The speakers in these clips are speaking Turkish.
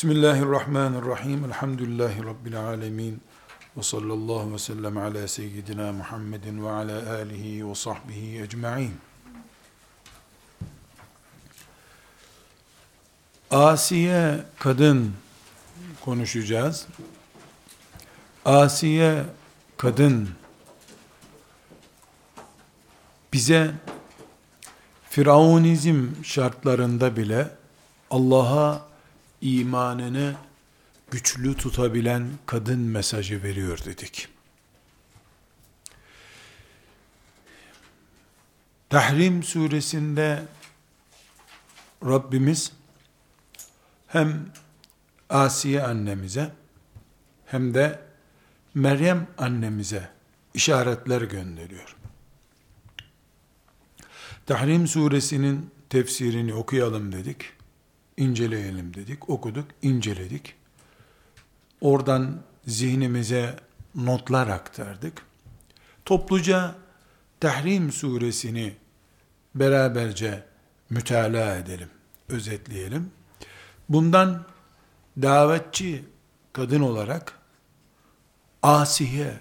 Bismillahirrahmanirrahim. Elhamdülillahi Rabbil alemin. Ve sallallahu ve sellem ala seyyidina Muhammedin ve ala alihi ve sahbihi ecma'in. Asiye kadın konuşacağız. Asiye kadın bize Firavunizm şartlarında bile Allah'a imanını güçlü tutabilen kadın mesajı veriyor dedik. Tahrim suresinde Rabbimiz hem Asiye annemize hem de Meryem annemize işaretler gönderiyor. Tahrim suresinin tefsirini okuyalım dedik. İnceleyelim dedik. Okuduk, inceledik. Oradan zihnimize notlar aktardık. Topluca Tahrim suresini beraberce mütalaa edelim, özetleyelim. Bundan davetçi kadın olarak, asiye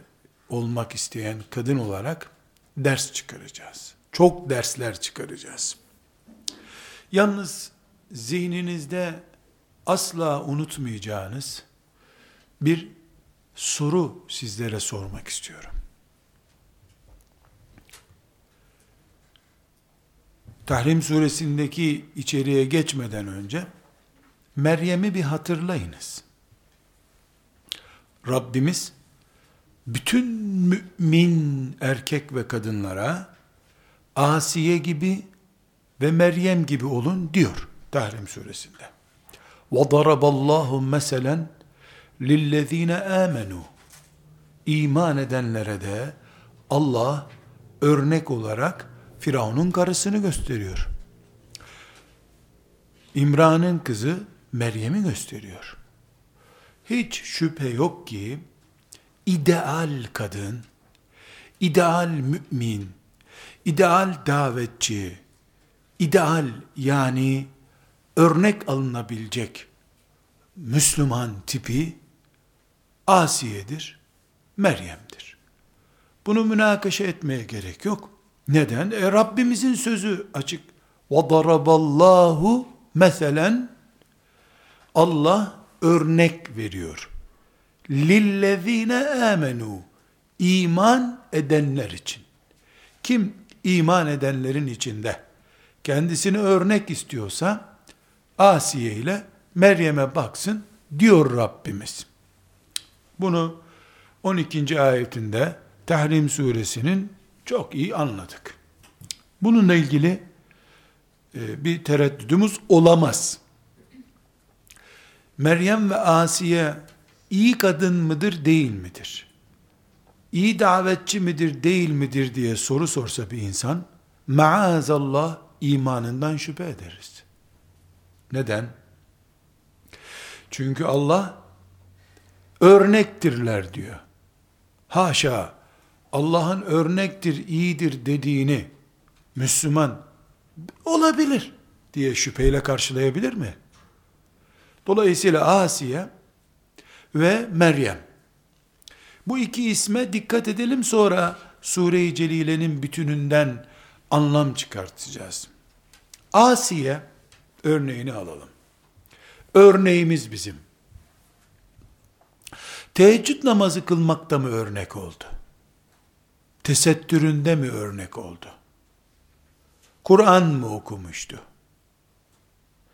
olmak isteyen kadın olarak ders çıkaracağız. Çok dersler çıkaracağız. Yalnız zihninizde asla unutmayacağınız bir soru sizlere sormak istiyorum. Tahrim suresindeki içeriğe geçmeden önce Meryem'i bir hatırlayınız. Rabbimiz bütün mümin erkek ve kadınlara Asiye gibi ve Meryem gibi olun diyor Tahrim suresinde. وَضَرَبَ اللّٰهُ مَسَلًا لِلَّذ۪ينَ آمَنُوا İman edenlere de Allah örnek olarak Firavun'un karısını gösteriyor. İmran'ın kızı Meryem'i gösteriyor. Hiç şüphe yok ki ideal kadın, ideal mümin, ideal davetçi, ideal yani örnek alınabilecek Müslüman tipi Asiye'dir, Meryem'dir. Bunu münakaşa etmeye gerek yok. Neden? E, Rabbimizin sözü açık. وَضَرَبَ اللّٰهُ meselen Allah örnek veriyor. Lillezine amenu iman edenler için. Kim iman edenlerin içinde kendisini örnek istiyorsa Asiye ile Meryem'e baksın diyor Rabbimiz. Bunu 12. ayetinde Tahrim suresinin çok iyi anladık. Bununla ilgili e, bir tereddüdümüz olamaz. Meryem ve Asiye iyi kadın mıdır değil midir? İyi davetçi midir değil midir diye soru sorsa bir insan, maazallah imanından şüphe ederiz. Neden? Çünkü Allah örnektirler diyor. Haşa Allah'ın örnektir, iyidir dediğini Müslüman olabilir diye şüpheyle karşılayabilir mi? Dolayısıyla Asiye ve Meryem. Bu iki isme dikkat edelim sonra Sure-i Celile'nin bütününden anlam çıkartacağız. Asiye örneğini alalım. Örneğimiz bizim. Teheccüd namazı kılmakta mı örnek oldu? Tesettüründe mi örnek oldu? Kur'an mı okumuştu?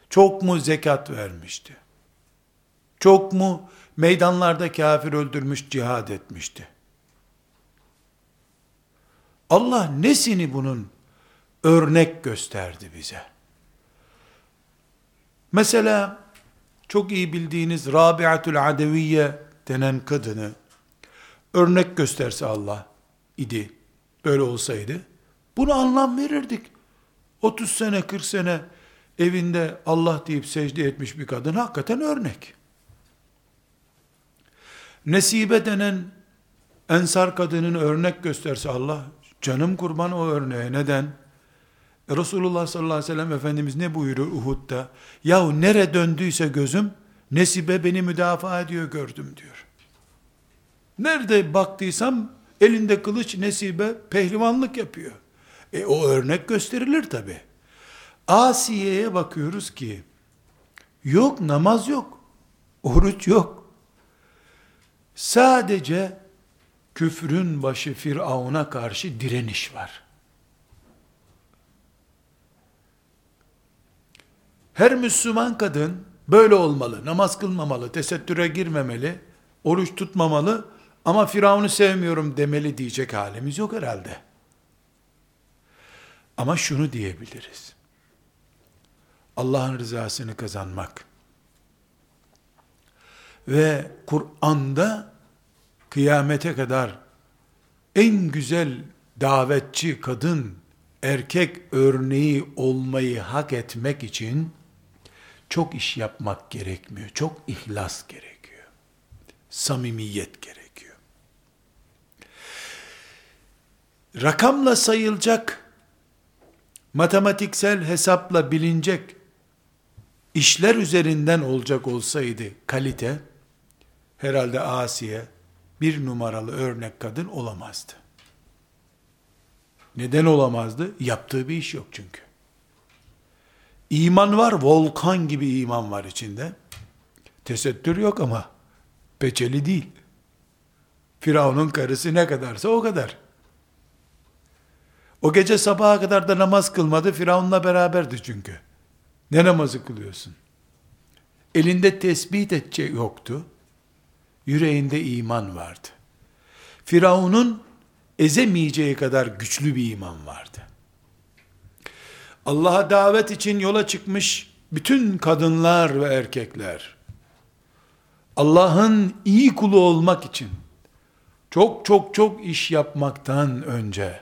Çok mu zekat vermişti? Çok mu meydanlarda kafir öldürmüş, cihad etmişti? Allah nesini bunun örnek gösterdi bize? Mesela çok iyi bildiğiniz Rabiatul Adeviye denen kadını örnek gösterse Allah idi, böyle olsaydı, bunu anlam verirdik. 30 sene, 40 sene evinde Allah deyip secde etmiş bir kadın hakikaten örnek. Nesibe denen ensar kadının örnek gösterse Allah, canım kurban o örneğe. Neden? Resulullah sallallahu aleyhi ve sellem Efendimiz ne buyuruyor Uhud'da? Yahu nere döndüyse gözüm, Nesibe beni müdafaa ediyor gördüm diyor. Nerede baktıysam elinde kılıç Nesibe pehlivanlık yapıyor. E o örnek gösterilir tabi. Asiye'ye bakıyoruz ki yok namaz yok. Oruç yok. Sadece küfrün başı Firavun'a karşı direniş var. Her Müslüman kadın böyle olmalı. Namaz kılmamalı, tesettüre girmemeli, oruç tutmamalı ama Firavun'u sevmiyorum demeli diyecek halimiz yok herhalde. Ama şunu diyebiliriz. Allah'ın rızasını kazanmak ve Kur'an'da kıyamete kadar en güzel davetçi kadın, erkek örneği olmayı hak etmek için çok iş yapmak gerekmiyor. Çok ihlas gerekiyor. Samimiyet gerekiyor. Rakamla sayılacak, matematiksel hesapla bilinecek işler üzerinden olacak olsaydı kalite, herhalde Asiye bir numaralı örnek kadın olamazdı. Neden olamazdı? Yaptığı bir iş yok çünkü. İman var, volkan gibi iman var içinde. Tesettür yok ama peçeli değil. Firavun'un karısı ne kadarsa o kadar. O gece sabaha kadar da namaz kılmadı. Firavun'la beraberdi çünkü. Ne namazı kılıyorsun? Elinde tesbih de yoktu. Yüreğinde iman vardı. Firavun'un ezemeyeceği kadar güçlü bir iman vardı. Allah'a davet için yola çıkmış bütün kadınlar ve erkekler, Allah'ın iyi kulu olmak için, çok çok çok iş yapmaktan önce,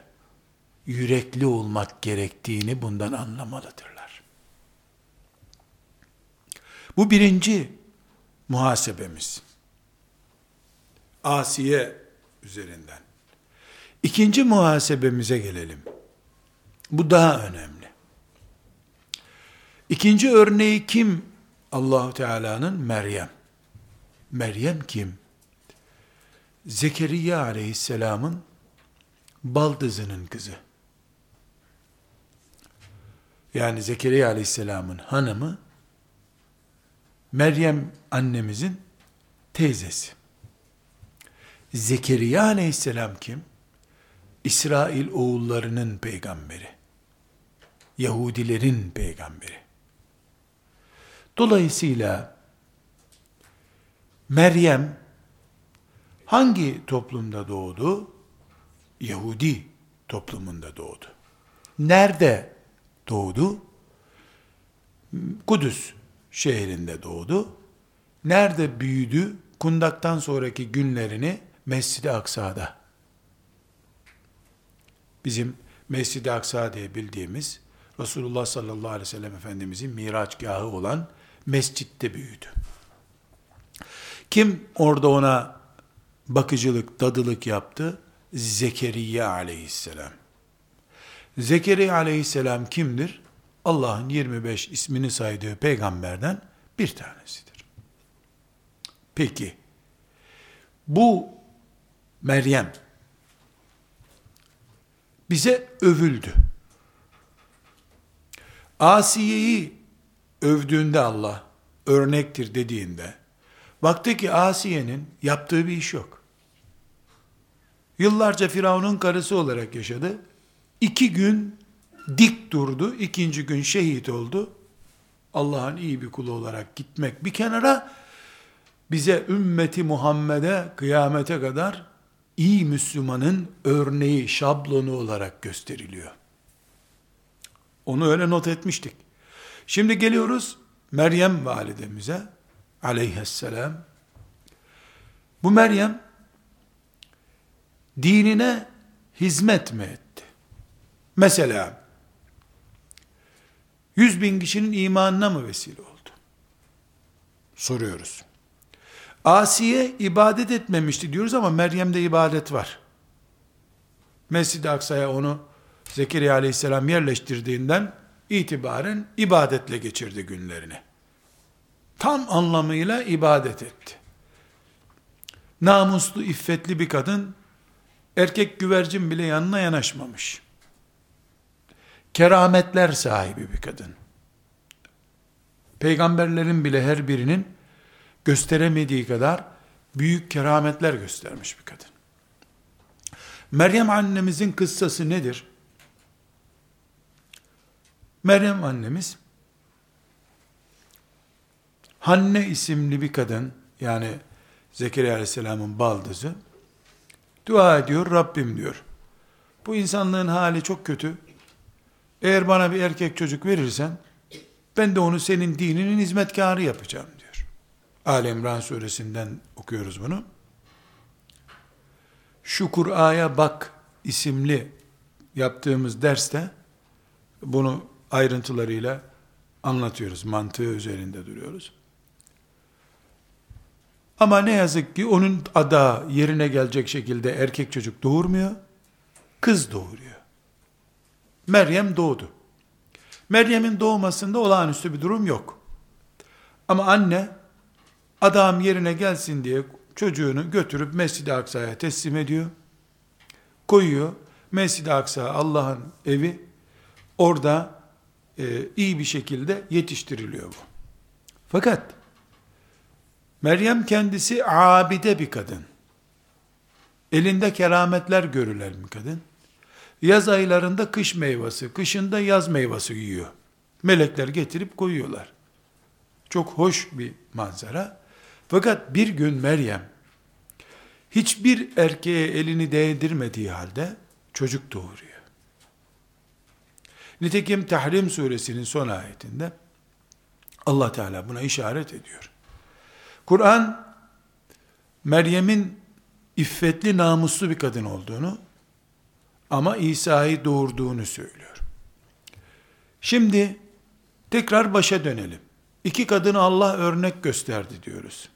yürekli olmak gerektiğini bundan anlamalıdırlar. Bu birinci muhasebemiz. Asiye üzerinden. İkinci muhasebemize gelelim. Bu daha önemli. İkinci örneği kim? Allahu Teala'nın Meryem. Meryem kim? Zekeriya aleyhisselamın baldızının kızı. Yani Zekeriya aleyhisselamın hanımı Meryem annemizin teyzesi. Zekeriya aleyhisselam kim? İsrail oğullarının peygamberi. Yahudilerin peygamberi. Dolayısıyla Meryem hangi toplumda doğdu? Yahudi toplumunda doğdu. Nerede doğdu? Kudüs şehrinde doğdu. Nerede büyüdü? Kundaktan sonraki günlerini Mescid-i Aksa'da. Bizim Mescid-i Aksa diye bildiğimiz Resulullah sallallahu aleyhi ve sellem Efendimizin miraçgahı olan mescitte büyüdü. Kim orada ona bakıcılık, dadılık yaptı? Zekeriya aleyhisselam. Zekeriya aleyhisselam kimdir? Allah'ın 25 ismini saydığı peygamberden bir tanesidir. Peki, bu Meryem bize övüldü. Asiye'yi övdüğünde Allah örnektir dediğinde baktı ki Asiye'nin yaptığı bir iş yok. Yıllarca Firavun'un karısı olarak yaşadı. İki gün dik durdu. ikinci gün şehit oldu. Allah'ın iyi bir kulu olarak gitmek bir kenara bize ümmeti Muhammed'e kıyamete kadar iyi Müslümanın örneği, şablonu olarak gösteriliyor. Onu öyle not etmiştik. Şimdi geliyoruz Meryem validemize aleyhisselam. Bu Meryem dinine hizmet mi etti? Mesela yüz bin kişinin imanına mı vesile oldu? Soruyoruz. Asiye ibadet etmemişti diyoruz ama Meryem'de ibadet var. Mescid-i Aksa'ya onu Zekeriya aleyhisselam yerleştirdiğinden itibaren ibadetle geçirdi günlerini. tam anlamıyla ibadet etti. Namuslu, iffetli bir kadın, erkek güvercin bile yanına yanaşmamış. Kerametler sahibi bir kadın. Peygamberlerin bile her birinin gösteremediği kadar büyük kerametler göstermiş bir kadın. Meryem annemizin kıssası nedir? Meryem annemiz Hanne isimli bir kadın yani Zekeriya Aleyhisselam'ın baldızı dua ediyor Rabbim diyor. Bu insanlığın hali çok kötü. Eğer bana bir erkek çocuk verirsen ben de onu senin dininin hizmetkarı yapacağım diyor. Ali İmran suresinden okuyoruz bunu. Şu Kur'a'ya bak isimli yaptığımız derste bunu ayrıntılarıyla anlatıyoruz. Mantığı üzerinde duruyoruz. Ama ne yazık ki onun ada yerine gelecek şekilde erkek çocuk doğurmuyor. Kız doğuruyor. Meryem doğdu. Meryem'in doğmasında olağanüstü bir durum yok. Ama anne adam yerine gelsin diye çocuğunu götürüp Mescid-i Aksa'ya teslim ediyor. Koyuyor. Mescid-i Aksa Allah'ın evi. Orada e, iyi bir şekilde yetiştiriliyor bu. Fakat Meryem kendisi abide bir kadın. Elinde kerametler görülen bir kadın. Yaz aylarında kış meyvesi, kışında yaz meyvesi yiyor. Melekler getirip koyuyorlar. Çok hoş bir manzara. Fakat bir gün Meryem hiçbir erkeğe elini değdirmediği halde çocuk doğuruyor. Nitekim Tahrim suresinin son ayetinde Allah Teala buna işaret ediyor. Kur'an Meryem'in iffetli namuslu bir kadın olduğunu ama İsa'yı doğurduğunu söylüyor. Şimdi tekrar başa dönelim. İki kadını Allah örnek gösterdi diyoruz.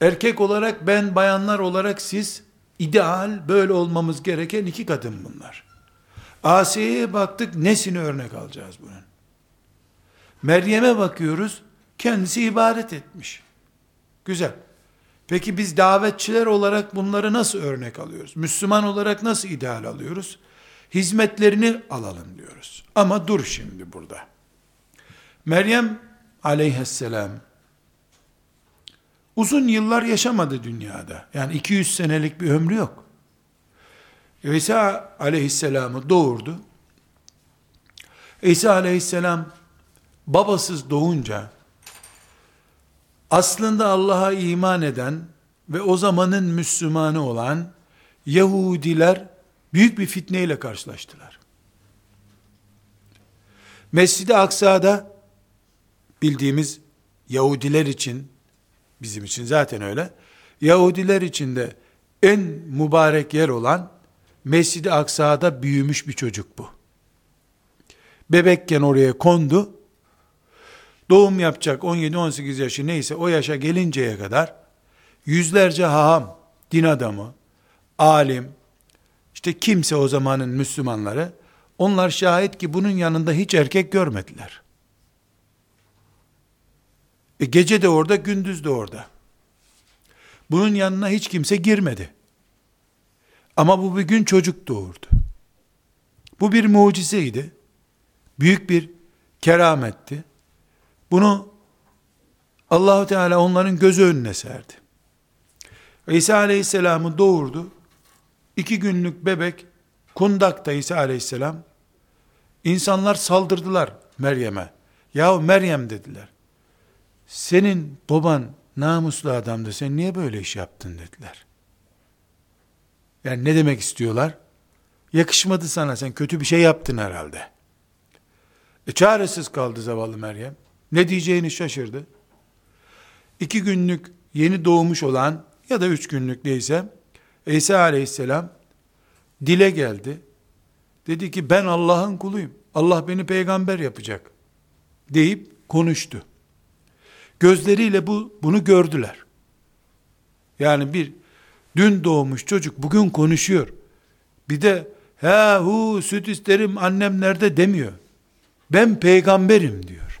Erkek olarak ben, bayanlar olarak siz, ideal böyle olmamız gereken iki kadın bunlar. Asiye'ye baktık, nesini örnek alacağız bunun? Meryem'e bakıyoruz, kendisi ibadet etmiş. Güzel. Peki biz davetçiler olarak bunları nasıl örnek alıyoruz? Müslüman olarak nasıl ideal alıyoruz? Hizmetlerini alalım diyoruz. Ama dur şimdi burada. Meryem aleyhisselam uzun yıllar yaşamadı dünyada. Yani 200 senelik bir ömrü yok. İsa aleyhisselamı doğurdu. İsa aleyhisselam babasız doğunca aslında Allah'a iman eden ve o zamanın Müslümanı olan Yahudiler büyük bir fitneyle karşılaştılar. Mescid-i Aksa'da bildiğimiz Yahudiler için, bizim için zaten öyle, Yahudiler için de en mübarek yer olan Mescid-i Aksa'da büyümüş bir çocuk bu. Bebekken oraya kondu, doğum yapacak 17-18 yaşı neyse o yaşa gelinceye kadar yüzlerce haham, din adamı, alim, işte kimse o zamanın Müslümanları, onlar şahit ki bunun yanında hiç erkek görmediler. E gece de orada, gündüz de orada. Bunun yanına hiç kimse girmedi. Ama bu bir gün çocuk doğurdu. Bu bir mucizeydi. Büyük bir kerametti. Bunu Allahu Teala onların gözü önüne serdi. İsa Aleyhisselam'ı doğurdu. İki günlük bebek kundakta İsa Aleyhisselam insanlar saldırdılar Meryem'e. Yahu Meryem dediler. Senin baban namuslu adamdı. Sen niye böyle iş yaptın dediler. Yani ne demek istiyorlar? Yakışmadı sana sen kötü bir şey yaptın herhalde. E çaresiz kaldı zavallı Meryem. Ne diyeceğini şaşırdı. İki günlük yeni doğmuş olan ya da üç günlük neyse İsa aleyhisselam dile geldi. Dedi ki ben Allah'ın kuluyum. Allah beni peygamber yapacak. Deyip konuştu. Gözleriyle bu bunu gördüler. Yani bir dün doğmuş çocuk bugün konuşuyor. Bir de ha hu süt isterim annem nerede demiyor. Ben peygamberim diyor.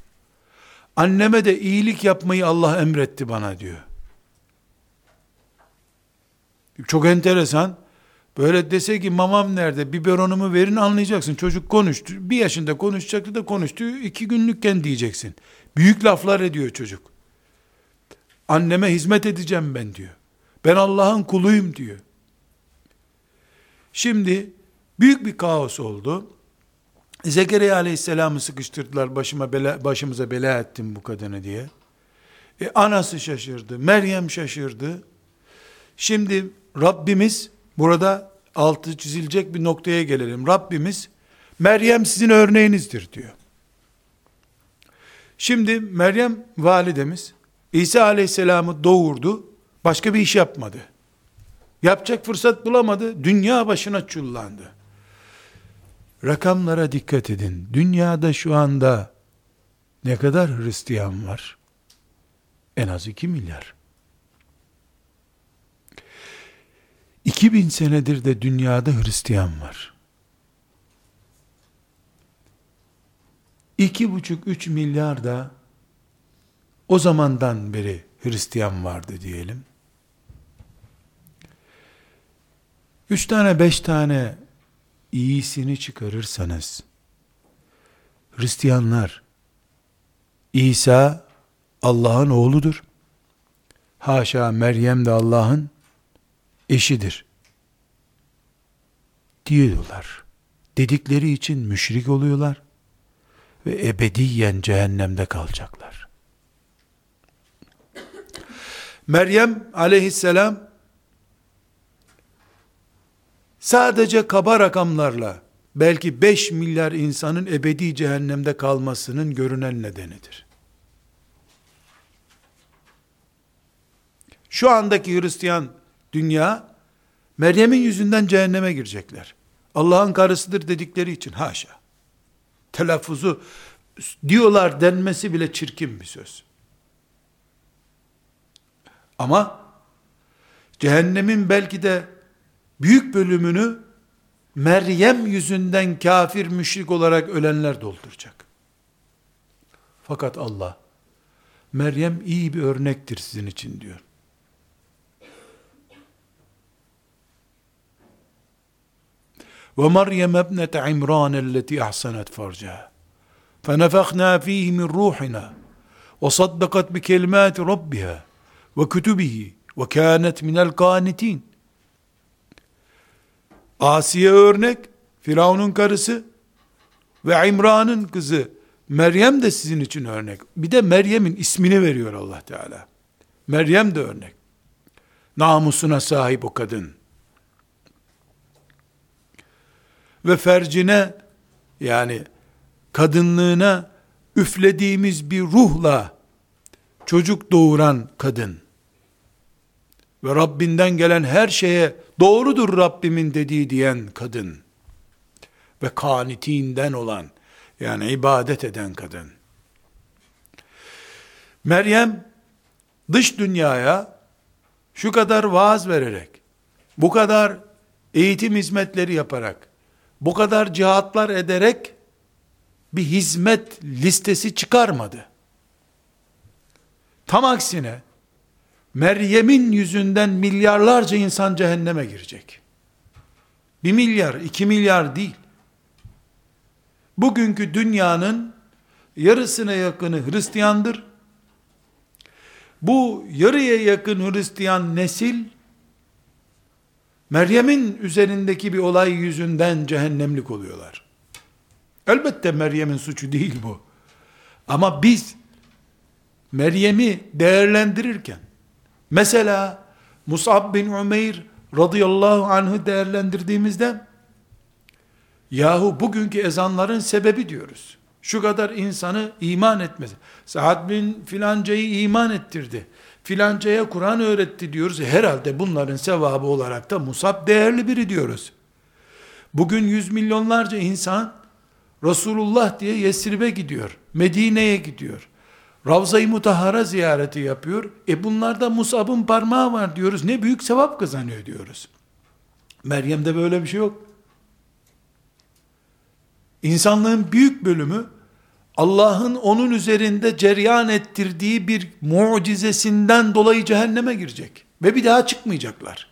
Anneme de iyilik yapmayı Allah emretti bana diyor. Çok enteresan. Böyle dese ki mamam nerede biberonumu verin anlayacaksın. Çocuk konuştu. Bir yaşında konuşacaktı da konuştu. iki günlükken diyeceksin. Büyük laflar ediyor çocuk. Anneme hizmet edeceğim ben diyor. Ben Allah'ın kuluyum diyor. Şimdi büyük bir kaos oldu. Zekeriya aleyhisselamı sıkıştırdılar başıma bela, başımıza bela ettim bu kadını diye. E, anası şaşırdı, Meryem şaşırdı. Şimdi Rabbimiz burada altı çizilecek bir noktaya gelelim. Rabbimiz Meryem sizin örneğinizdir diyor. Şimdi Meryem validemiz İsa aleyhisselamı doğurdu. Başka bir iş yapmadı. Yapacak fırsat bulamadı. Dünya başına çullandı. Rakamlara dikkat edin. Dünyada şu anda ne kadar Hristiyan var? En az 2 milyar. 2000 senedir de dünyada Hristiyan var. 2,5-3 milyar da o zamandan beri Hristiyan vardı diyelim. Üç tane beş tane iyisini çıkarırsanız, Hristiyanlar, İsa Allah'ın oğludur. Haşa Meryem de Allah'ın eşidir. Diyorlar. Dedikleri için müşrik oluyorlar ve ebediyen cehennemde kalacaklar. Meryem aleyhisselam sadece kaba rakamlarla belki 5 milyar insanın ebedi cehennemde kalmasının görünen nedenidir. Şu andaki Hristiyan dünya Meryem'in yüzünden cehenneme girecekler. Allah'ın karısıdır dedikleri için haşa. Telaffuzu diyorlar denmesi bile çirkin bir söz. Ama cehennemin belki de büyük bölümünü Meryem yüzünden kafir müşrik olarak ölenler dolduracak. Fakat Allah Meryem iyi bir örnektir sizin için diyor. Ve Meryem ebnet İmran elleti ahsanat farcaha. فنفخنا فيه من روحنا وصدقت بكلمات ربها وكتبه وكانت من القانتين Asiye örnek, Firavun'un karısı ve İmran'ın kızı Meryem de sizin için örnek. Bir de Meryem'in ismini veriyor Allah Teala. Meryem de örnek. Namusuna sahip o kadın. Ve fercine yani kadınlığına üflediğimiz bir ruhla çocuk doğuran kadın ve Rabbinden gelen her şeye doğrudur Rabbimin dediği diyen kadın ve kanitinden olan yani ibadet eden kadın. Meryem dış dünyaya şu kadar vaaz vererek, bu kadar eğitim hizmetleri yaparak, bu kadar cihatlar ederek bir hizmet listesi çıkarmadı. Tam aksine Meryem'in yüzünden milyarlarca insan cehenneme girecek. Bir milyar, iki milyar değil. Bugünkü dünyanın yarısına yakını Hristiyandır. Bu yarıya yakın Hristiyan nesil, Meryem'in üzerindeki bir olay yüzünden cehennemlik oluyorlar. Elbette Meryem'in suçu değil bu. Ama biz Meryem'i değerlendirirken mesela Musab bin Umeyr radıyallahu anh'ı değerlendirdiğimizde yahu bugünkü ezanların sebebi diyoruz. Şu kadar insanı iman etmesi. Sa'd bin filancayı iman ettirdi. Filancaya Kur'an öğretti diyoruz. Herhalde bunların sevabı olarak da Musab değerli biri diyoruz. Bugün yüz milyonlarca insan Resulullah diye Yesrib'e gidiyor. Medine'ye gidiyor. Ravza-i Mutahara ziyareti yapıyor. E bunlarda Musab'ın parmağı var diyoruz. Ne büyük sevap kazanıyor diyoruz. Meryem'de böyle bir şey yok. İnsanlığın büyük bölümü Allah'ın onun üzerinde ceryan ettirdiği bir mucizesinden dolayı cehenneme girecek. Ve bir daha çıkmayacaklar.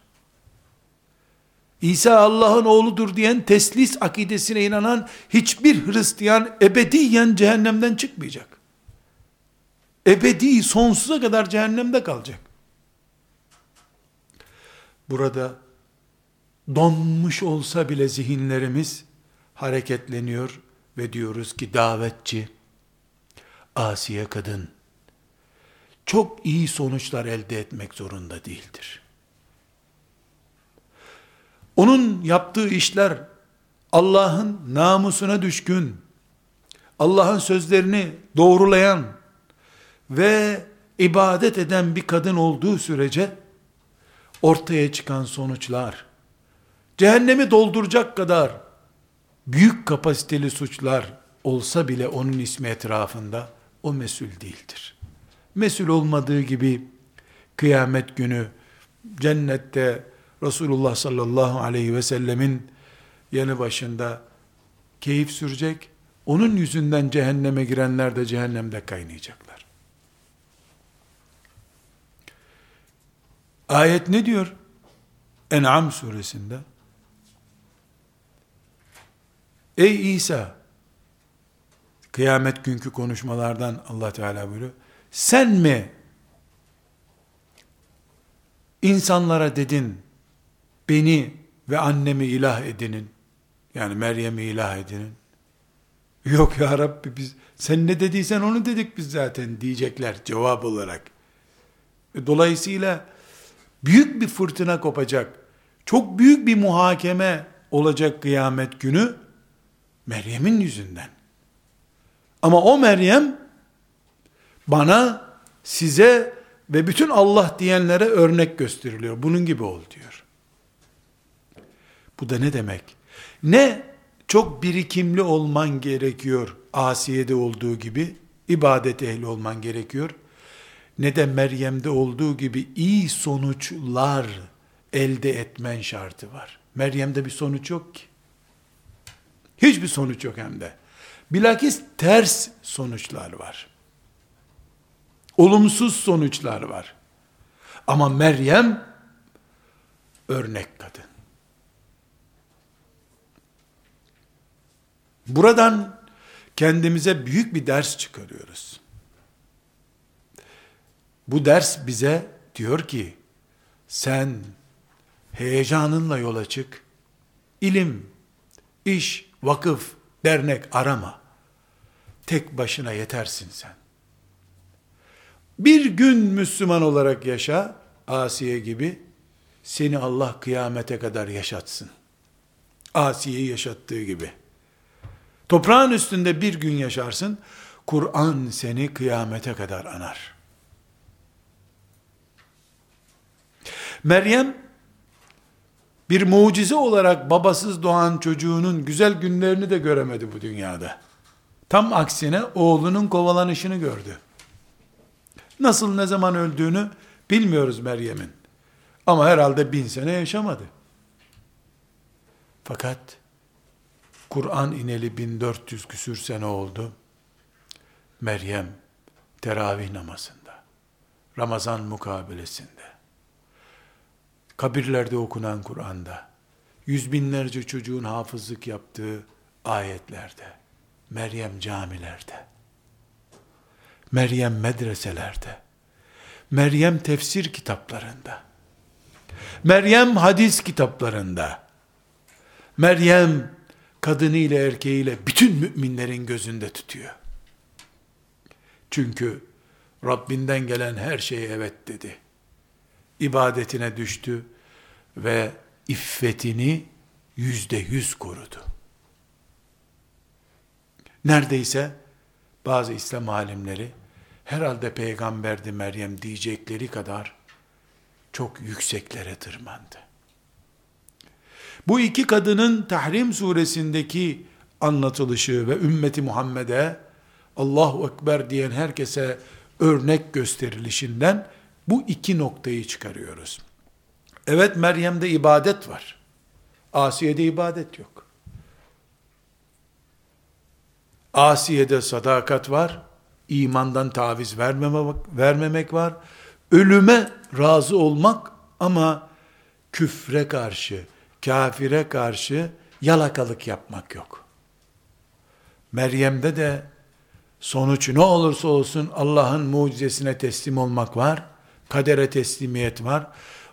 İsa Allah'ın oğludur diyen teslis akidesine inanan hiçbir Hristiyan ebediyen cehennemden çıkmayacak. Ebedi sonsuza kadar cehennemde kalacak. Burada donmuş olsa bile zihinlerimiz hareketleniyor ve diyoruz ki davetçi, asiye kadın, çok iyi sonuçlar elde etmek zorunda değildir. Onun yaptığı işler Allah'ın namusuna düşkün, Allah'ın sözlerini doğrulayan ve ibadet eden bir kadın olduğu sürece ortaya çıkan sonuçlar cehennemi dolduracak kadar büyük kapasiteli suçlar olsa bile onun ismi etrafında o mesul değildir. Mesul olmadığı gibi kıyamet günü cennette Resulullah sallallahu aleyhi ve sellemin yanı başında keyif sürecek. Onun yüzünden cehenneme girenler de cehennemde kaynayacaklar. Ayet ne diyor? En'am suresinde. Ey İsa, kıyamet günkü konuşmalardan Allah Teala buyuruyor. Sen mi insanlara dedin, beni ve annemi ilah edinin, yani Meryem'i ilah edinin. Yok ya Rabbi biz, sen ne dediysen onu dedik biz zaten diyecekler cevap olarak. E, dolayısıyla büyük bir fırtına kopacak. Çok büyük bir muhakeme olacak kıyamet günü Meryem'in yüzünden. Ama o Meryem bana, size ve bütün Allah diyenlere örnek gösteriliyor. Bunun gibi ol diyor. Bu da ne demek? Ne çok birikimli olman gerekiyor Asiye'de olduğu gibi, ibadet ehli olman gerekiyor. Ne de Meryem'de olduğu gibi iyi sonuçlar elde etmen şartı var. Meryem'de bir sonuç yok ki. Hiçbir sonuç yok hem de. Bilakis ters sonuçlar var. Olumsuz sonuçlar var. Ama Meryem örnek kadın. Buradan kendimize büyük bir ders çıkarıyoruz. Bu ders bize diyor ki sen heyecanınla yola çık. İlim, iş, vakıf, dernek arama. Tek başına yetersin sen. Bir gün Müslüman olarak yaşa, Asiye gibi, seni Allah kıyamete kadar yaşatsın. Asiye'yi yaşattığı gibi. Toprağın üstünde bir gün yaşarsın, Kur'an seni kıyamete kadar anar. Meryem, bir mucize olarak babasız doğan çocuğunun güzel günlerini de göremedi bu dünyada. Tam aksine oğlunun kovalanışını gördü. Nasıl ne zaman öldüğünü bilmiyoruz Meryem'in. Ama herhalde bin sene yaşamadı. Fakat Kur'an ineli 1400 küsür sene oldu. Meryem teravih namazında, Ramazan mukabelesinde, kabirlerde okunan Kur'an'da, yüz binlerce çocuğun hafızlık yaptığı ayetlerde, Meryem camilerde, Meryem medreselerde, Meryem tefsir kitaplarında, Meryem hadis kitaplarında, Meryem kadınıyla erkeğiyle bütün müminlerin gözünde tutuyor. Çünkü Rabbinden gelen her şeye evet dedi ibadetine düştü ve iffetini yüzde yüz korudu. Neredeyse bazı İslam alimleri herhalde peygamberdi Meryem diyecekleri kadar çok yükseklere tırmandı. Bu iki kadının Tahrim suresindeki anlatılışı ve ümmeti Muhammed'e Allahu Ekber diyen herkese örnek gösterilişinden bu iki noktayı çıkarıyoruz. Evet Meryem'de ibadet var. Asiye'de ibadet yok. Asiye'de sadakat var, imandan taviz vermemek, vermemek var, ölüme razı olmak ama küfre karşı, kafire karşı yalakalık yapmak yok. Meryem'de de sonuç ne olursa olsun Allah'ın mucizesine teslim olmak var, kadere teslimiyet var.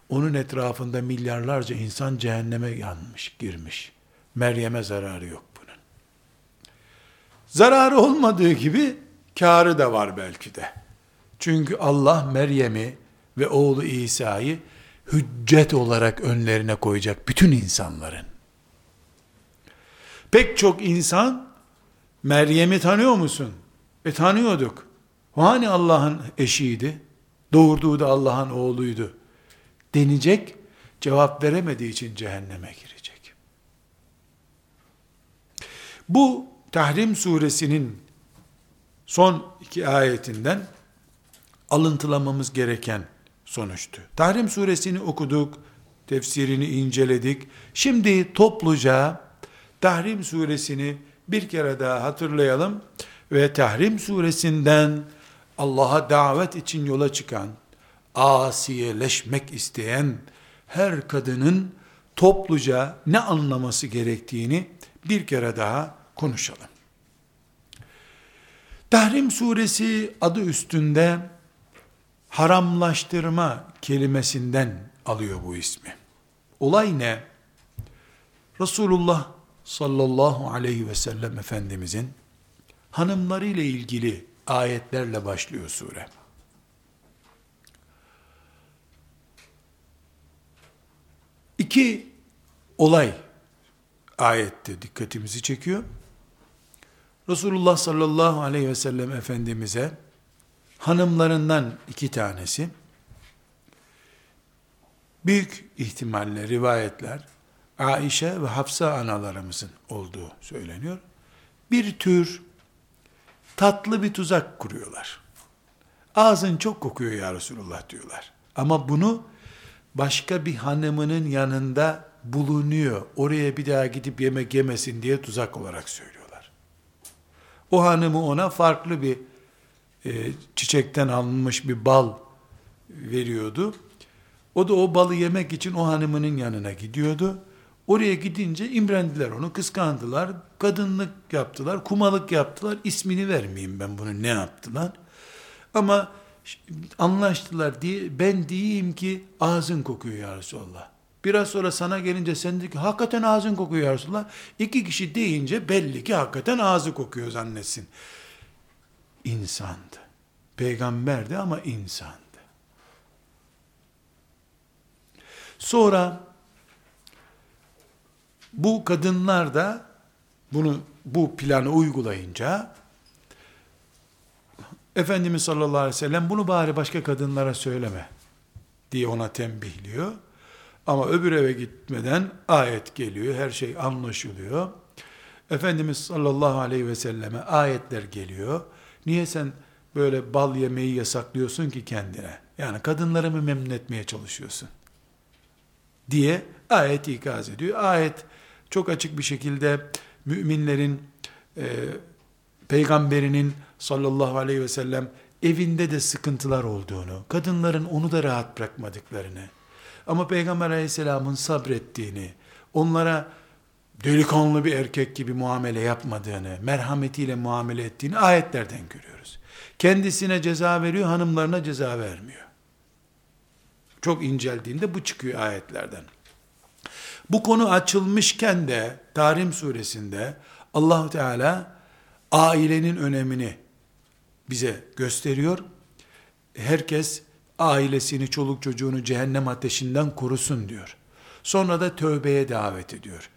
Onun etrafında milyarlarca insan cehenneme yanmış, girmiş. Meryem'e zararı yok bunun. Zararı olmadığı gibi karı da var belki de. Çünkü Allah Meryem'i ve oğlu İsa'yı hüccet olarak önlerine koyacak bütün insanların. Pek çok insan Meryem'i tanıyor musun? E tanıyorduk. Hani Allah'ın eşiydi? Doğurduğu da Allah'ın oğluydu. Denecek, cevap veremediği için cehenneme girecek. Bu Tahrim suresinin son iki ayetinden alıntılamamız gereken sonuçtu. Tahrim suresini okuduk, tefsirini inceledik. Şimdi topluca Tahrim suresini bir kere daha hatırlayalım ve Tahrim suresinden Allah'a davet için yola çıkan, asiyeleşmek isteyen her kadının topluca ne anlaması gerektiğini bir kere daha konuşalım. Tahrim suresi adı üstünde haramlaştırma kelimesinden alıyor bu ismi. Olay ne? Resulullah sallallahu aleyhi ve sellem Efendimizin hanımları ile ilgili ayetlerle başlıyor sure. İki olay ayette dikkatimizi çekiyor. Resulullah sallallahu aleyhi ve sellem Efendimiz'e hanımlarından iki tanesi büyük ihtimalle rivayetler Aişe ve Hafsa analarımızın olduğu söyleniyor. Bir tür tatlı bir tuzak kuruyorlar. Ağzın çok kokuyor ya Resulullah diyorlar. Ama bunu başka bir hanımının yanında bulunuyor. Oraya bir daha gidip yemek yemesin diye tuzak olarak söylüyorlar. O hanımı ona farklı bir e, çiçekten alınmış bir bal veriyordu. O da o balı yemek için o hanımının yanına gidiyordu. Oraya gidince imrendiler onu, kıskandılar, kadınlık yaptılar, kumalık yaptılar. İsmini vermeyeyim ben bunu ne yaptılar. Ama anlaştılar diye ben diyeyim ki ağzın kokuyor ya Resulallah. Biraz sonra sana gelince sen de ki hakikaten ağzın kokuyor ya Resulallah. İki kişi deyince belli ki hakikaten ağzı kokuyor zannetsin. İnsandı. Peygamberdi ama insandı. Sonra bu kadınlar da bunu bu planı uygulayınca Efendimiz sallallahu aleyhi ve sellem bunu bari başka kadınlara söyleme diye ona tembihliyor. Ama öbür eve gitmeden ayet geliyor, her şey anlaşılıyor. Efendimiz sallallahu aleyhi ve selleme ayetler geliyor. Niye sen böyle bal yemeyi yasaklıyorsun ki kendine? Yani kadınları mı memnun etmeye çalışıyorsun? Diye ayet ikaz ediyor. Ayet çok açık bir şekilde müminlerin e, peygamberinin sallallahu aleyhi ve sellem evinde de sıkıntılar olduğunu, kadınların onu da rahat bırakmadıklarını, ama Peygamber aleyhisselamın sabrettiğini, onlara delikanlı bir erkek gibi muamele yapmadığını, merhametiyle muamele ettiğini ayetlerden görüyoruz. Kendisine ceza veriyor, hanımlarına ceza vermiyor. Çok inceldiğinde bu çıkıyor ayetlerden. Bu konu açılmışken de Tahrim suresinde Allahu Teala ailenin önemini bize gösteriyor. Herkes ailesini, çoluk çocuğunu cehennem ateşinden korusun diyor. Sonra da tövbeye davet ediyor.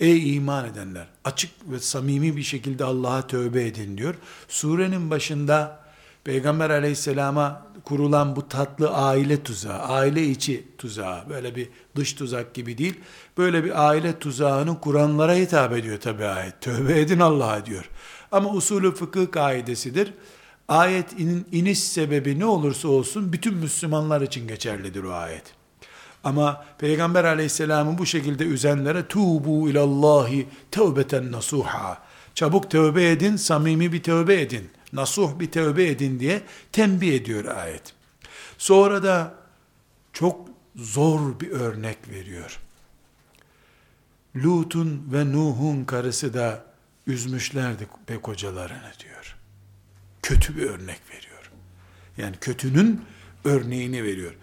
Ey iman edenler, açık ve samimi bir şekilde Allah'a tövbe edin diyor. Surenin başında Peygamber aleyhisselama kurulan bu tatlı aile tuzağı, aile içi tuzağı, böyle bir dış tuzak gibi değil, böyle bir aile tuzağını kuranlara hitap ediyor tabi ayet. Tövbe edin Allah'a diyor. Ama usulü fıkıh kaidesidir. Ayet in, iniş sebebi ne olursa olsun bütün Müslümanlar için geçerlidir o ayet. Ama Peygamber aleyhisselamın bu şekilde üzenlere tuğbu ilallahi tevbeten nasuha Çabuk tövbe edin, samimi bir tövbe edin, nasuh bir tövbe edin diye tembih ediyor ayet. Sonra da çok zor bir örnek veriyor. Lut'un ve Nuh'un karısı da üzmüşlerdi be kocalarını diyor. Kötü bir örnek veriyor. Yani kötünün örneğini veriyor.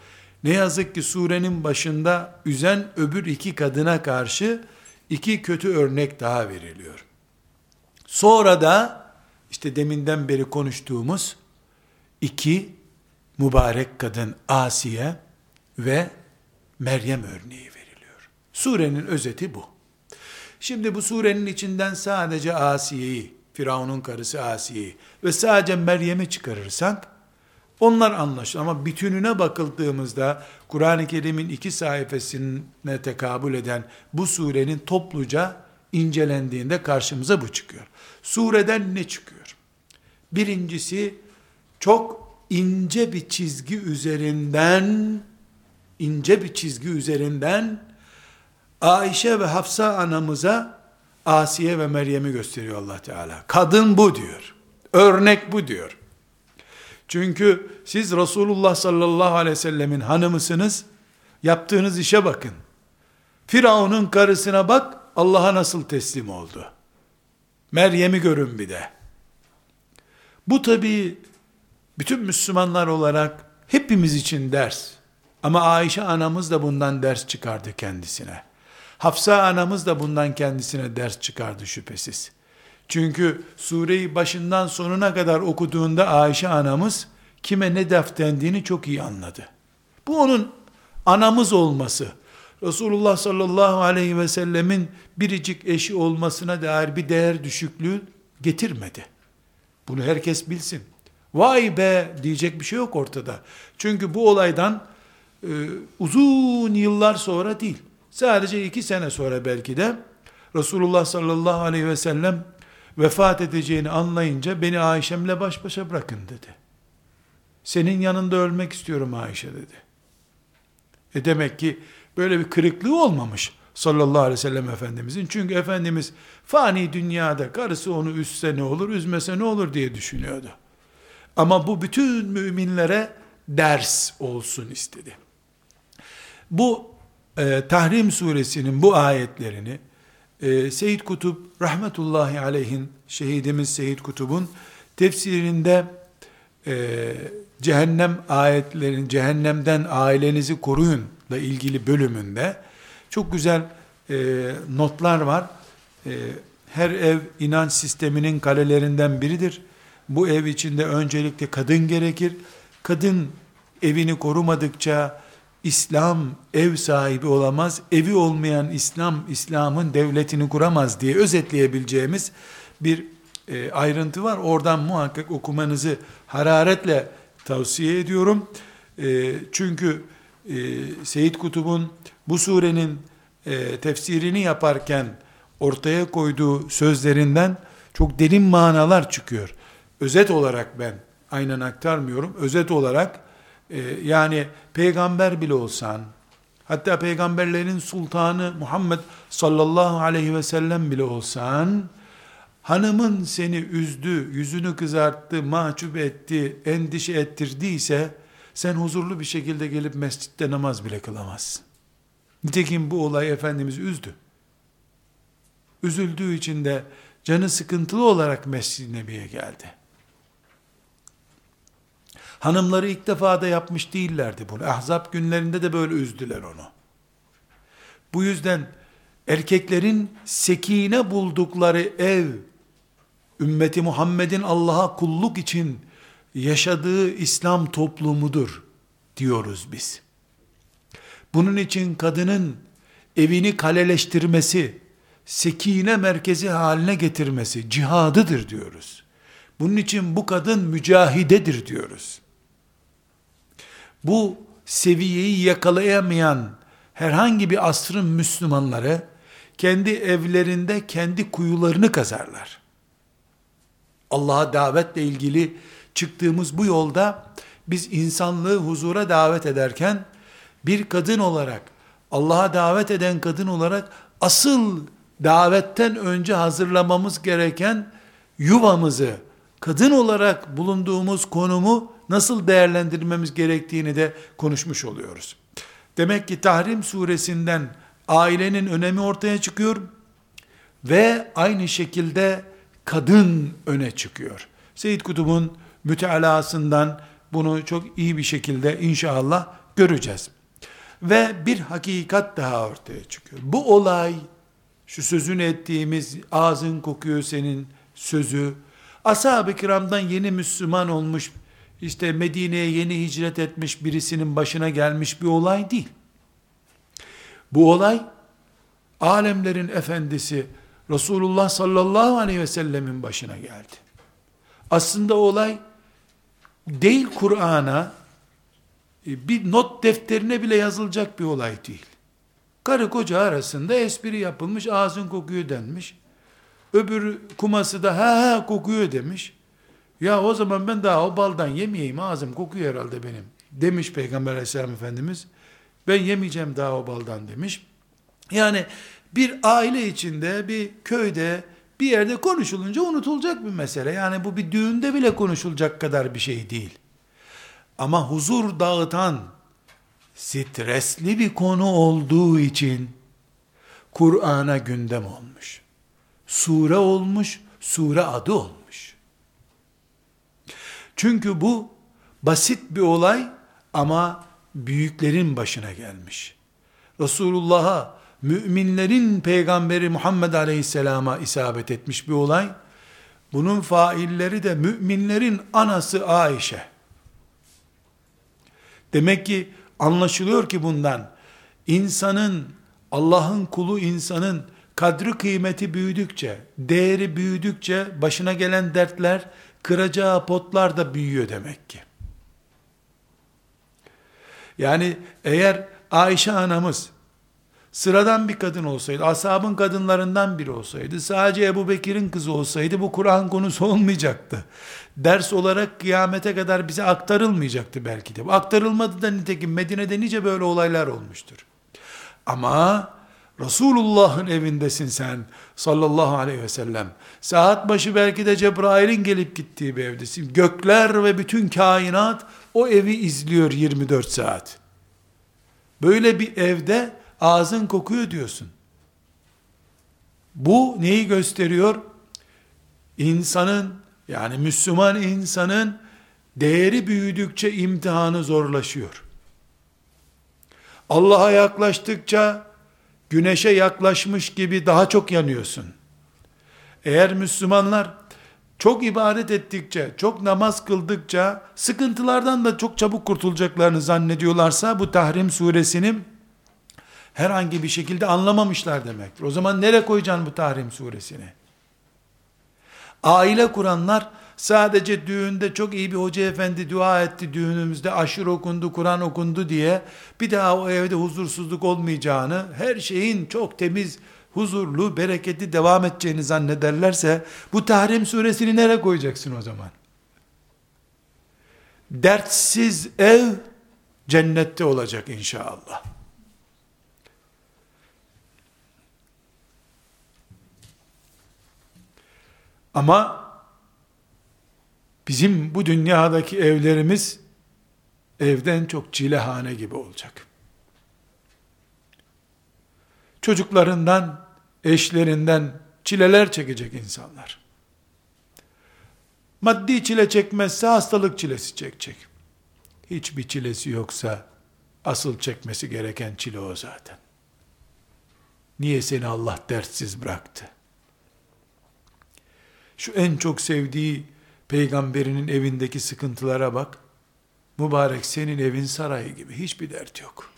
Ne yazık ki surenin başında üzen öbür iki kadına karşı iki kötü örnek daha veriliyor. Sonra da işte deminden beri konuştuğumuz iki mübarek kadın Asiye ve Meryem örneği veriliyor. Surenin özeti bu. Şimdi bu surenin içinden sadece Asiye'yi, Firavun'un karısı Asiye'yi ve sadece Meryem'i çıkarırsak onlar anlaşılır ama bütününe bakıldığımızda Kur'an-ı Kerim'in iki sayfasına tekabül eden bu surenin topluca incelendiğinde karşımıza bu çıkıyor. Sureden ne çıkıyor? Birincisi çok ince bir çizgi üzerinden ince bir çizgi üzerinden Ayşe ve Hafsa anamıza Asiye ve Meryem'i gösteriyor Allah Teala. Kadın bu diyor. Örnek bu diyor. Çünkü siz Resulullah sallallahu aleyhi ve sellemin hanımısınız. Yaptığınız işe bakın. Firavun'un karısına bak Allah'a nasıl teslim oldu. Meryem'i görün bir de. Bu tabi bütün Müslümanlar olarak hepimiz için ders. Ama Ayşe anamız da bundan ders çıkardı kendisine. Hafsa anamız da bundan kendisine ders çıkardı şüphesiz. Çünkü sureyi başından sonuna kadar okuduğunda Ayşe anamız kime ne def dendiğini çok iyi anladı. Bu onun anamız olması, Resulullah sallallahu aleyhi ve sellemin biricik eşi olmasına dair bir değer düşüklüğü getirmedi. Bunu herkes bilsin. Vay be diyecek bir şey yok ortada. Çünkü bu olaydan e, uzun yıllar sonra değil, sadece iki sene sonra belki de Resulullah sallallahu aleyhi ve sellem vefat edeceğini anlayınca beni Ayşem'le baş başa bırakın dedi. Senin yanında ölmek istiyorum Ayşe dedi. E demek ki böyle bir kırıklığı olmamış sallallahu aleyhi ve sellem Efendimizin. Çünkü Efendimiz fani dünyada karısı onu üzse ne olur, üzmese ne olur diye düşünüyordu. Ama bu bütün müminlere ders olsun istedi. Bu e, Tahrim suresinin bu ayetlerini e, Seyyid Kutup rahmetullahi aleyhin şehidimiz Seyyid Kutup'un tefsirinde e, cehennem ayetlerin cehennemden ailenizi koruyun ile ilgili bölümünde çok güzel e, notlar var. E, her ev inanç sisteminin kalelerinden biridir. Bu ev içinde öncelikle kadın gerekir. Kadın evini korumadıkça İslam ev sahibi olamaz. Evi olmayan İslam, İslam'ın devletini kuramaz diye özetleyebileceğimiz bir e, ayrıntı var. Oradan muhakkak okumanızı hararetle tavsiye ediyorum. E, çünkü e, Seyit Kutub'un bu surenin e, tefsirini yaparken ortaya koyduğu sözlerinden çok derin manalar çıkıyor. Özet olarak ben aynen aktarmıyorum. Özet olarak e, yani peygamber bile olsan, hatta peygamberlerin sultanı Muhammed sallallahu aleyhi ve sellem bile olsan, hanımın seni üzdü, yüzünü kızarttı, mahcup etti, endişe ettirdiyse, sen huzurlu bir şekilde gelip mescitte namaz bile kılamazsın. Nitekim bu olay Efendimiz üzdü. Üzüldüğü için de canı sıkıntılı olarak Mescid-i Nebi'ye geldi. Hanımları ilk defa da yapmış değillerdi bunu. Ahzab günlerinde de böyle üzdüler onu. Bu yüzden erkeklerin sekine buldukları ev, ümmeti Muhammed'in Allah'a kulluk için yaşadığı İslam toplumudur diyoruz biz. Bunun için kadının evini kaleleştirmesi, sekine merkezi haline getirmesi cihadıdır diyoruz. Bunun için bu kadın mücahidedir diyoruz. Bu seviyeyi yakalayamayan herhangi bir asrın Müslümanları kendi evlerinde kendi kuyularını kazarlar. Allah'a davetle ilgili çıktığımız bu yolda biz insanlığı huzura davet ederken bir kadın olarak Allah'a davet eden kadın olarak asıl davetten önce hazırlamamız gereken yuvamızı, kadın olarak bulunduğumuz konumu nasıl değerlendirmemiz gerektiğini de konuşmuş oluyoruz. Demek ki Tahrim suresinden ailenin önemi ortaya çıkıyor ve aynı şekilde kadın öne çıkıyor. Seyyid Kutub'un mütealasından bunu çok iyi bir şekilde inşallah göreceğiz. Ve bir hakikat daha ortaya çıkıyor. Bu olay, şu sözünü ettiğimiz ağzın kokuyor senin sözü, ashab-ı kiramdan yeni Müslüman olmuş, işte Medine'ye yeni hicret etmiş birisinin başına gelmiş bir olay değil. Bu olay, alemlerin efendisi Resulullah sallallahu aleyhi ve sellemin başına geldi. Aslında olay, değil Kur'an'a, bir not defterine bile yazılacak bir olay değil. Karı koca arasında espri yapılmış, ağzın kokuyor denmiş. Öbür kuması da ha ha kokuyor demiş. Ya o zaman ben daha o baldan yemeyeyim ağzım kokuyor herhalde benim. Demiş Peygamber aleyhisselam Efendimiz. Ben yemeyeceğim daha o baldan demiş. Yani bir aile içinde, bir köyde, bir yerde konuşulunca unutulacak bir mesele. Yani bu bir düğünde bile konuşulacak kadar bir şey değil. Ama huzur dağıtan, stresli bir konu olduğu için Kur'an'a gündem olmuş. Sure olmuş, sure adı olmuş. Çünkü bu basit bir olay ama büyüklerin başına gelmiş. Resulullah'a, müminlerin peygamberi Muhammed Aleyhisselam'a isabet etmiş bir olay. Bunun failleri de müminlerin anası Ayşe. Demek ki anlaşılıyor ki bundan insanın Allah'ın kulu insanın kadri kıymeti büyüdükçe, değeri büyüdükçe başına gelen dertler, kıracağı potlar da büyüyor demek ki. Yani eğer Ayşe anamız sıradan bir kadın olsaydı, ashabın kadınlarından biri olsaydı, sadece Ebu Bekir'in kızı olsaydı bu Kur'an konusu olmayacaktı. Ders olarak kıyamete kadar bize aktarılmayacaktı belki de. Aktarılmadı da nitekim Medine'de nice böyle olaylar olmuştur. Ama Resulullah'ın evindesin sen sallallahu aleyhi ve sellem. Saat başı belki de Cebrail'in gelip gittiği bir evdesin. Gökler ve bütün kainat o evi izliyor 24 saat. Böyle bir evde ağzın kokuyor diyorsun. Bu neyi gösteriyor? İnsanın yani Müslüman insanın değeri büyüdükçe imtihanı zorlaşıyor. Allah'a yaklaştıkça güneşe yaklaşmış gibi daha çok yanıyorsun. Eğer Müslümanlar çok ibadet ettikçe, çok namaz kıldıkça sıkıntılardan da çok çabuk kurtulacaklarını zannediyorlarsa bu Tahrim suresinin herhangi bir şekilde anlamamışlar demektir. O zaman nereye koyacaksın bu Tahrim suresini? Aile kuranlar sadece düğünde çok iyi bir hoca efendi dua etti düğünümüzde aşır okundu, Kur'an okundu diye bir daha o evde huzursuzluk olmayacağını, her şeyin çok temiz, huzurlu, bereketli devam edeceğini zannederlerse bu Tahrim suresini nereye koyacaksın o zaman? Dertsiz ev cennette olacak inşallah. Ama bizim bu dünyadaki evlerimiz evden çok çilehane gibi olacak. Çocuklarından, eşlerinden çileler çekecek insanlar. Maddi çile çekmezse hastalık çilesi çekecek. Hiçbir çilesi yoksa asıl çekmesi gereken çile o zaten. Niye seni Allah dertsiz bıraktı? Şu en çok sevdiği peygamberinin evindeki sıkıntılara bak. Mübarek senin evin sarayı gibi hiçbir dert yok.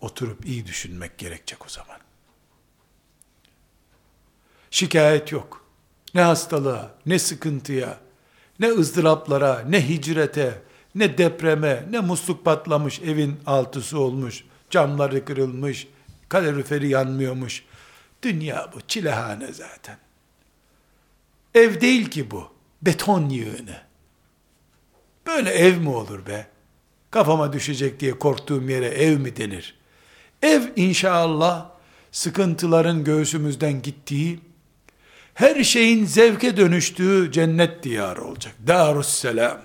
Oturup iyi düşünmek gerekecek o zaman. Şikayet yok. Ne hastalığa, ne sıkıntıya, ne ızdıraplara, ne hicrete, ne depreme, ne musluk patlamış, evin altısı olmuş, camları kırılmış, kaloriferi yanmıyormuş. Dünya bu, çilehane zaten. Ev değil ki bu. Beton yığını. Böyle ev mi olur be? Kafama düşecek diye korktuğum yere ev mi denir? Ev inşallah sıkıntıların göğsümüzden gittiği, her şeyin zevke dönüştüğü cennet diyarı olacak. Darusselam.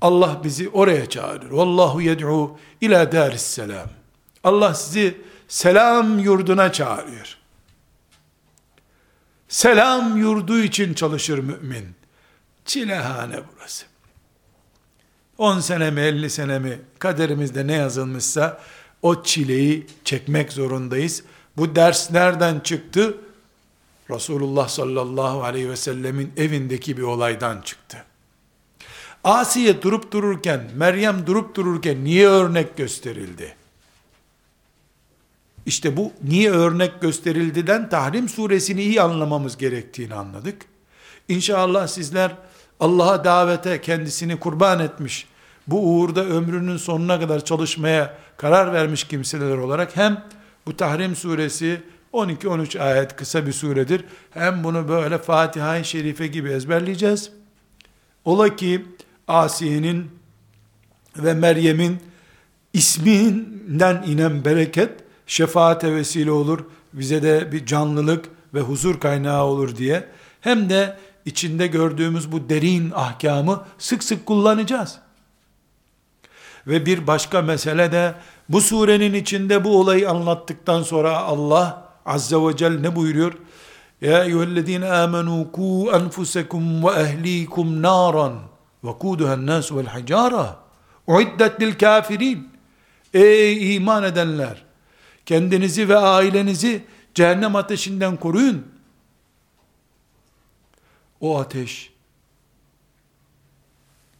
Allah bizi oraya çağırır. Vallahu yed'u ila darisselam. Allah sizi selam yurduna çağırıyor. Selam yurdu için çalışır mümin. Çilehane burası. 10 sene mi 50 sene mi kaderimizde ne yazılmışsa o çileyi çekmek zorundayız. Bu ders nereden çıktı? Resulullah sallallahu aleyhi ve sellemin evindeki bir olaydan çıktı. Asiye durup dururken, Meryem durup dururken niye örnek gösterildi? İşte bu niye örnek gösterildiden Tahrim suresini iyi anlamamız gerektiğini anladık. İnşallah sizler Allah'a davete kendisini kurban etmiş, bu uğurda ömrünün sonuna kadar çalışmaya karar vermiş kimseler olarak hem bu Tahrim suresi 12-13 ayet kısa bir suredir. Hem bunu böyle Fatiha-i Şerife gibi ezberleyeceğiz. Ola ki Asiye'nin ve Meryem'in isminden inen bereket şefaate vesile olur. Bize de bir canlılık ve huzur kaynağı olur diye. Hem de içinde gördüğümüz bu derin ahkamı sık sık kullanacağız. Ve bir başka mesele de bu surenin içinde bu olayı anlattıktan sonra Allah azze ve celle ne buyuruyor? Ya eyyühellezine amenu ku enfusekum ve ehlikum naran ve kuduhen nas vel hicara uiddet lil kafirin Ey iman edenler kendinizi ve ailenizi cehennem ateşinden koruyun. O ateş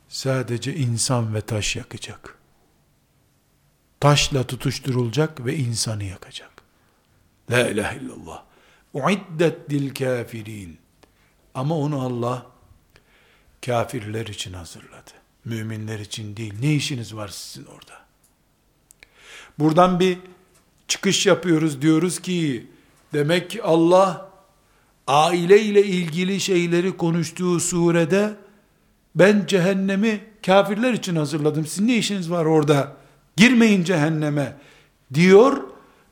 sadece insan ve taş yakacak. Taşla tutuşturulacak ve insanı yakacak. La ilahe illallah. Uiddet dil kafirin. Ama onu Allah kafirler için hazırladı. Müminler için değil. Ne işiniz var sizin orada? Buradan bir çıkış yapıyoruz diyoruz ki demek ki Allah aile ile ilgili şeyleri konuştuğu surede ben cehennemi kafirler için hazırladım. Sizin ne işiniz var orada? Girmeyin cehenneme diyor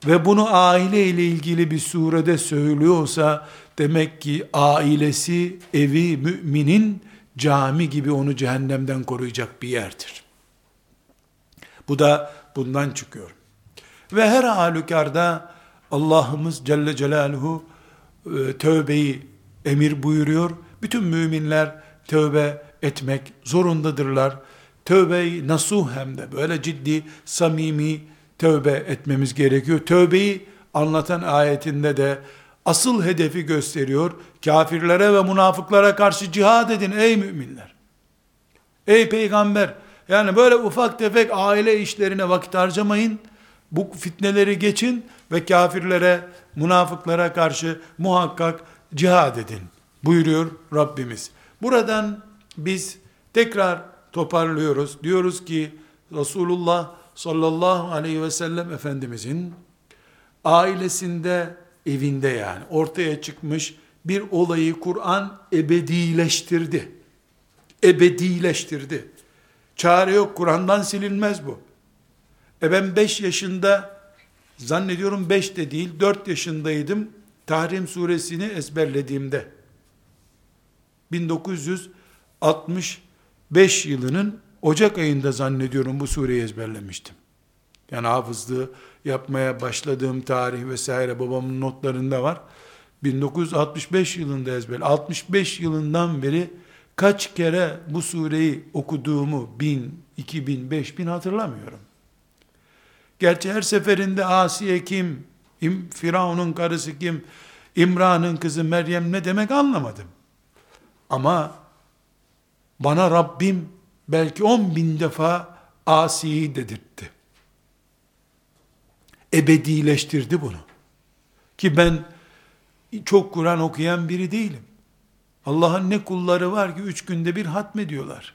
ve bunu aile ile ilgili bir surede söylüyorsa demek ki ailesi evi müminin cami gibi onu cehennemden koruyacak bir yerdir. Bu da bundan çıkıyor. Ve her halükarda Allah'ımız Celle Celaluhu e, tövbeyi emir buyuruyor. Bütün müminler tövbe etmek zorundadırlar. Tövbeyi nasuh hem de böyle ciddi, samimi tövbe etmemiz gerekiyor. Tövbeyi anlatan ayetinde de asıl hedefi gösteriyor. Kafirlere ve münafıklara karşı cihad edin ey müminler. Ey peygamber, yani böyle ufak tefek aile işlerine vakit harcamayın. Bu fitneleri geçin ve kafirlere, münafıklara karşı muhakkak cihad edin. Buyuruyor Rabbimiz. Buradan biz tekrar toparlıyoruz. Diyoruz ki Resulullah sallallahu aleyhi ve sellem Efendimizin ailesinde, evinde yani ortaya çıkmış bir olayı Kur'an ebedileştirdi. Ebedileştirdi. Çare yok, Kur'an'dan silinmez bu. E ben 5 yaşında, zannediyorum 5 de değil, 4 yaşındaydım, Tahrim suresini ezberlediğimde. 1965 yılının Ocak ayında zannediyorum bu sureyi ezberlemiştim. Yani hafızlığı yapmaya başladığım tarih vesaire babamın notlarında var. 1965 yılında ezber. 65 yılından beri kaç kere bu sureyi okuduğumu 1000, 2000, 5000 hatırlamıyorum. Gerçi her seferinde Asiye kim, İm, Firavun'un karısı kim, İmran'ın kızı Meryem ne demek anlamadım. Ama bana Rabbim belki on bin defa Asi'yi dedirtti. Ebedileştirdi bunu. Ki ben çok Kur'an okuyan biri değilim. Allah'ın ne kulları var ki üç günde bir hatmediyorlar.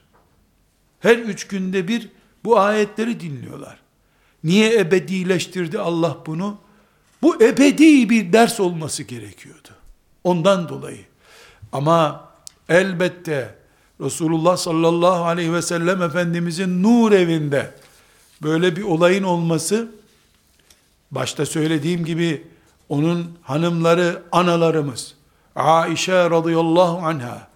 Her üç günde bir bu ayetleri dinliyorlar. Niye ebedileştirdi Allah bunu? Bu ebedi bir ders olması gerekiyordu. Ondan dolayı. Ama elbette Resulullah sallallahu aleyhi ve sellem Efendimizin nur evinde böyle bir olayın olması başta söylediğim gibi onun hanımları analarımız Aişe radıyallahu anha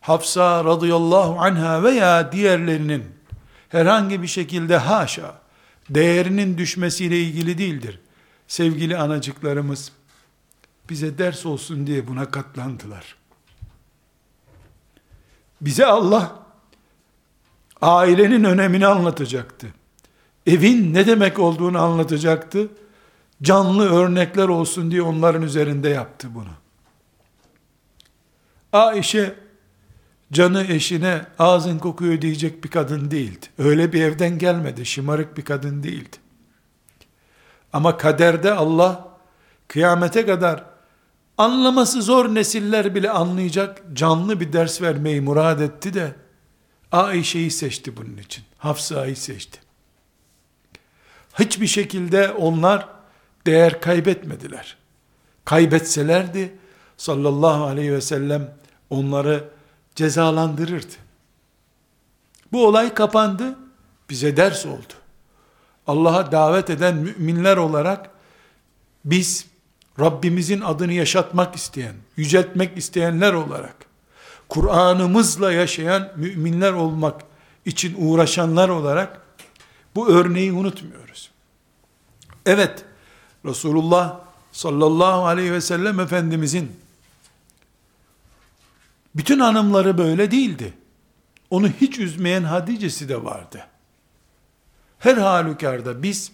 Hafsa radıyallahu anha veya diğerlerinin herhangi bir şekilde haşa değerinin düşmesiyle ilgili değildir. Sevgili anacıklarımız bize ders olsun diye buna katlandılar. Bize Allah ailenin önemini anlatacaktı. Evin ne demek olduğunu anlatacaktı. Canlı örnekler olsun diye onların üzerinde yaptı bunu. Ayşe canı eşine ağzın kokuyor diyecek bir kadın değildi. Öyle bir evden gelmedi. Şımarık bir kadın değildi. Ama kaderde Allah kıyamete kadar anlaması zor nesiller bile anlayacak canlı bir ders vermeyi murad etti de Ayşe'yi seçti bunun için. Hafsa'yı seçti. Hiçbir şekilde onlar değer kaybetmediler. Kaybetselerdi sallallahu aleyhi ve sellem onları cezalandırırdı. Bu olay kapandı, bize ders oldu. Allah'a davet eden müminler olarak biz Rabbimizin adını yaşatmak isteyen, yüceltmek isteyenler olarak Kur'an'ımızla yaşayan müminler olmak için uğraşanlar olarak bu örneği unutmuyoruz. Evet, Resulullah sallallahu aleyhi ve sellem Efendimizin bütün hanımları böyle değildi. Onu hiç üzmeyen Hadice'si de vardı. Her halükarda biz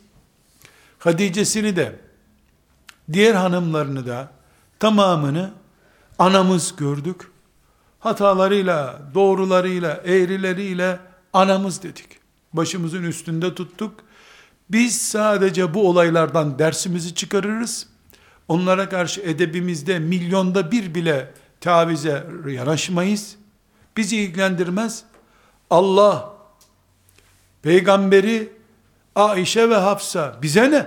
Hadice'sini de diğer hanımlarını da tamamını anamız gördük. Hatalarıyla, doğrularıyla, eğrileriyle anamız dedik. Başımızın üstünde tuttuk. Biz sadece bu olaylardan dersimizi çıkarırız. Onlara karşı edebimizde milyonda bir bile tavize yanaşmayız. Bizi ilgilendirmez. Allah, peygamberi, Aişe ve Hafsa bize ne?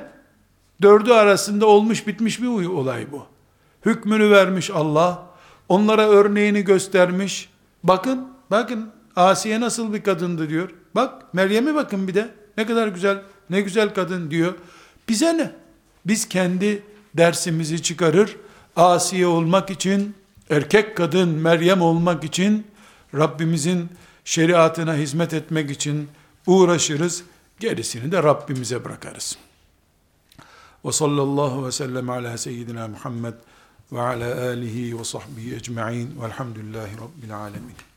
Dördü arasında olmuş bitmiş bir olay bu. Hükmünü vermiş Allah. Onlara örneğini göstermiş. Bakın, bakın Asiye nasıl bir kadındı diyor. Bak Meryem'e bakın bir de. Ne kadar güzel, ne güzel kadın diyor. Bize ne? Biz kendi dersimizi çıkarır. Asiye olmak için erkek kadın Meryem olmak için Rabbimizin şeriatına hizmet etmek için uğraşırız. Gerisini de Rabbimize bırakarız. Ve sallallahu ve sellem ala seyyidina Muhammed ve ala alihi ve sahbihi ecma'in velhamdülillahi rabbil alemin.